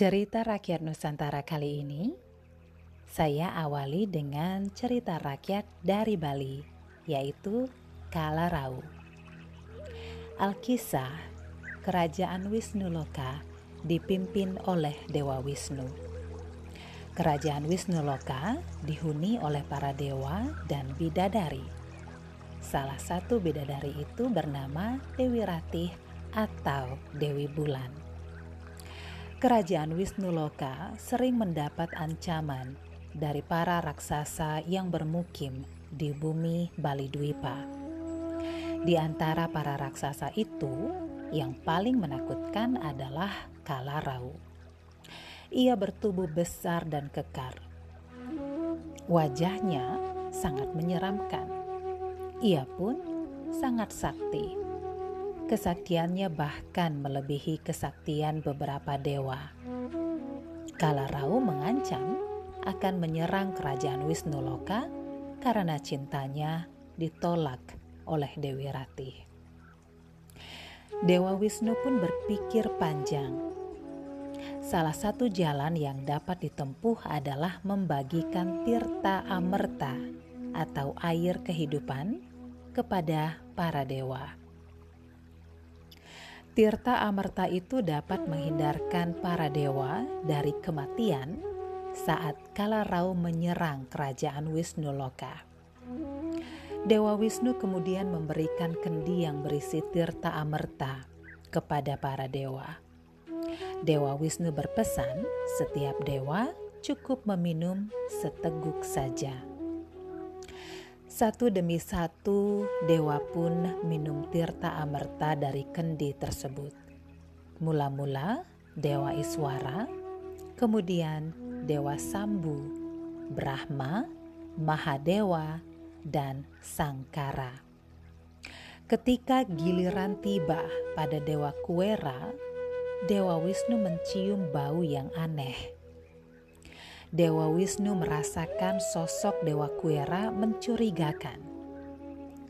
Cerita rakyat Nusantara kali ini, saya awali dengan cerita rakyat dari Bali, yaitu Kalarau. Alkisah, Kerajaan Wisnu Loka dipimpin oleh Dewa Wisnu. Kerajaan Wisnu Loka dihuni oleh para dewa dan bidadari. Salah satu bidadari itu bernama Dewi Ratih atau Dewi Bulan. Kerajaan Wisnu Loka sering mendapat ancaman dari para raksasa yang bermukim di bumi Bali Dwipa. Di antara para raksasa itu, yang paling menakutkan adalah Kalarau. Ia bertubuh besar dan kekar. Wajahnya sangat menyeramkan. Ia pun sangat sakti. Kesaktiannya bahkan melebihi kesaktian beberapa dewa. Kalarau mengancam akan menyerang kerajaan Wisnu Loka karena cintanya ditolak oleh Dewi Ratih. Dewa Wisnu pun berpikir panjang. Salah satu jalan yang dapat ditempuh adalah membagikan tirta amerta atau air kehidupan kepada para dewa. Tirta amerta itu dapat menghindarkan para dewa dari kematian saat Kalarau menyerang kerajaan Wisnu Loka. Dewa Wisnu kemudian memberikan kendi yang berisi tirta amerta kepada para dewa. Dewa Wisnu berpesan setiap dewa cukup meminum seteguk saja. Satu demi satu, dewa pun minum tirta amerta dari kendi tersebut. Mula-mula, dewa Iswara, kemudian dewa Sambu, Brahma, Mahadewa, dan Sangkara. Ketika giliran tiba pada dewa Kuera, dewa Wisnu mencium bau yang aneh Dewa Wisnu merasakan sosok Dewa Kuera mencurigakan.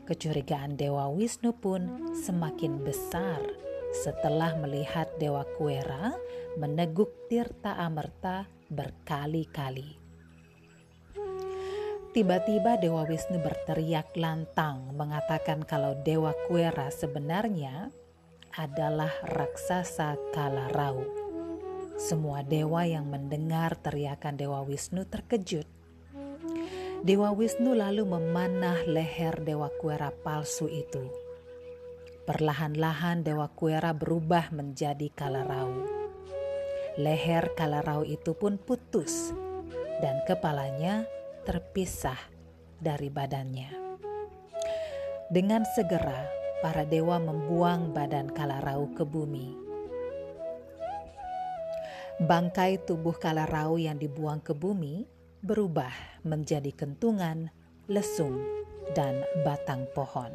Kecurigaan Dewa Wisnu pun semakin besar setelah melihat Dewa Kuera meneguk Tirta Amerta berkali-kali. Tiba-tiba Dewa Wisnu berteriak lantang mengatakan kalau Dewa Kuera sebenarnya adalah raksasa Kalarau semua dewa yang mendengar teriakan Dewa Wisnu terkejut. Dewa Wisnu lalu memanah leher Dewa Kuera palsu itu. Perlahan-lahan Dewa Kuera berubah menjadi Kalarau. Leher Kalarau itu pun putus dan kepalanya terpisah dari badannya. Dengan segera, para dewa membuang badan Kalarau ke bumi Bangkai tubuh Kalarau yang dibuang ke bumi berubah menjadi kentungan, lesung, dan batang pohon.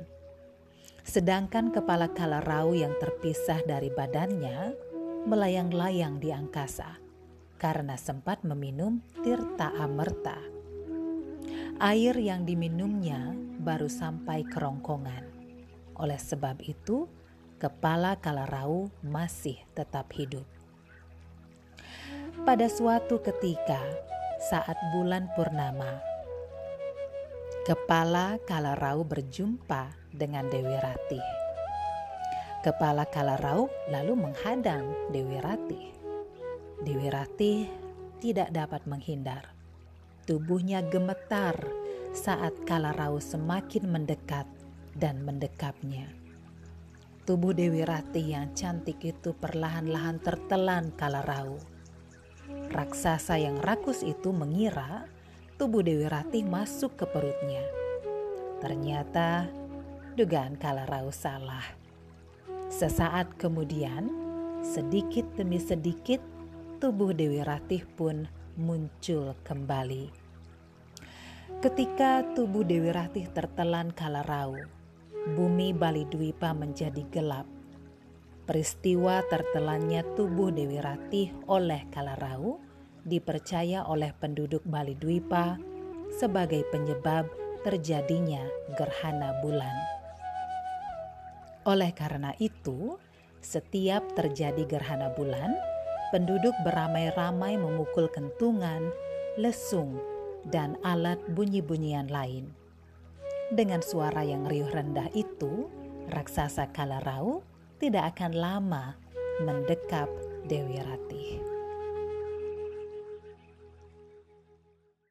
Sedangkan kepala Kalarau yang terpisah dari badannya melayang-layang di angkasa karena sempat meminum tirta amerta. Air yang diminumnya baru sampai kerongkongan. Oleh sebab itu, kepala Kalarau masih tetap hidup. Pada suatu ketika, saat bulan purnama, kepala Kalarau berjumpa dengan Dewi Ratih. Kepala Kalarau lalu menghadang Dewi Ratih. Dewi Ratih tidak dapat menghindar. Tubuhnya gemetar saat Kalarau semakin mendekat dan mendekapnya. Tubuh Dewi Ratih yang cantik itu perlahan-lahan tertelan Kalarau Raksasa yang rakus itu mengira tubuh Dewi Ratih masuk ke perutnya. Ternyata dugaan Kalarau salah. Sesaat kemudian, sedikit demi sedikit tubuh Dewi Ratih pun muncul kembali. Ketika tubuh Dewi Ratih tertelan Kalarau, bumi Bali Dwipa menjadi gelap Peristiwa tertelannya tubuh Dewi Ratih oleh Kalarau dipercaya oleh penduduk Bali Dwipa sebagai penyebab terjadinya gerhana bulan. Oleh karena itu, setiap terjadi gerhana bulan, penduduk beramai-ramai memukul kentungan, lesung, dan alat bunyi-bunyian lain. Dengan suara yang riuh rendah itu, raksasa Kalarau tidak akan lama mendekap Dewi Ratih.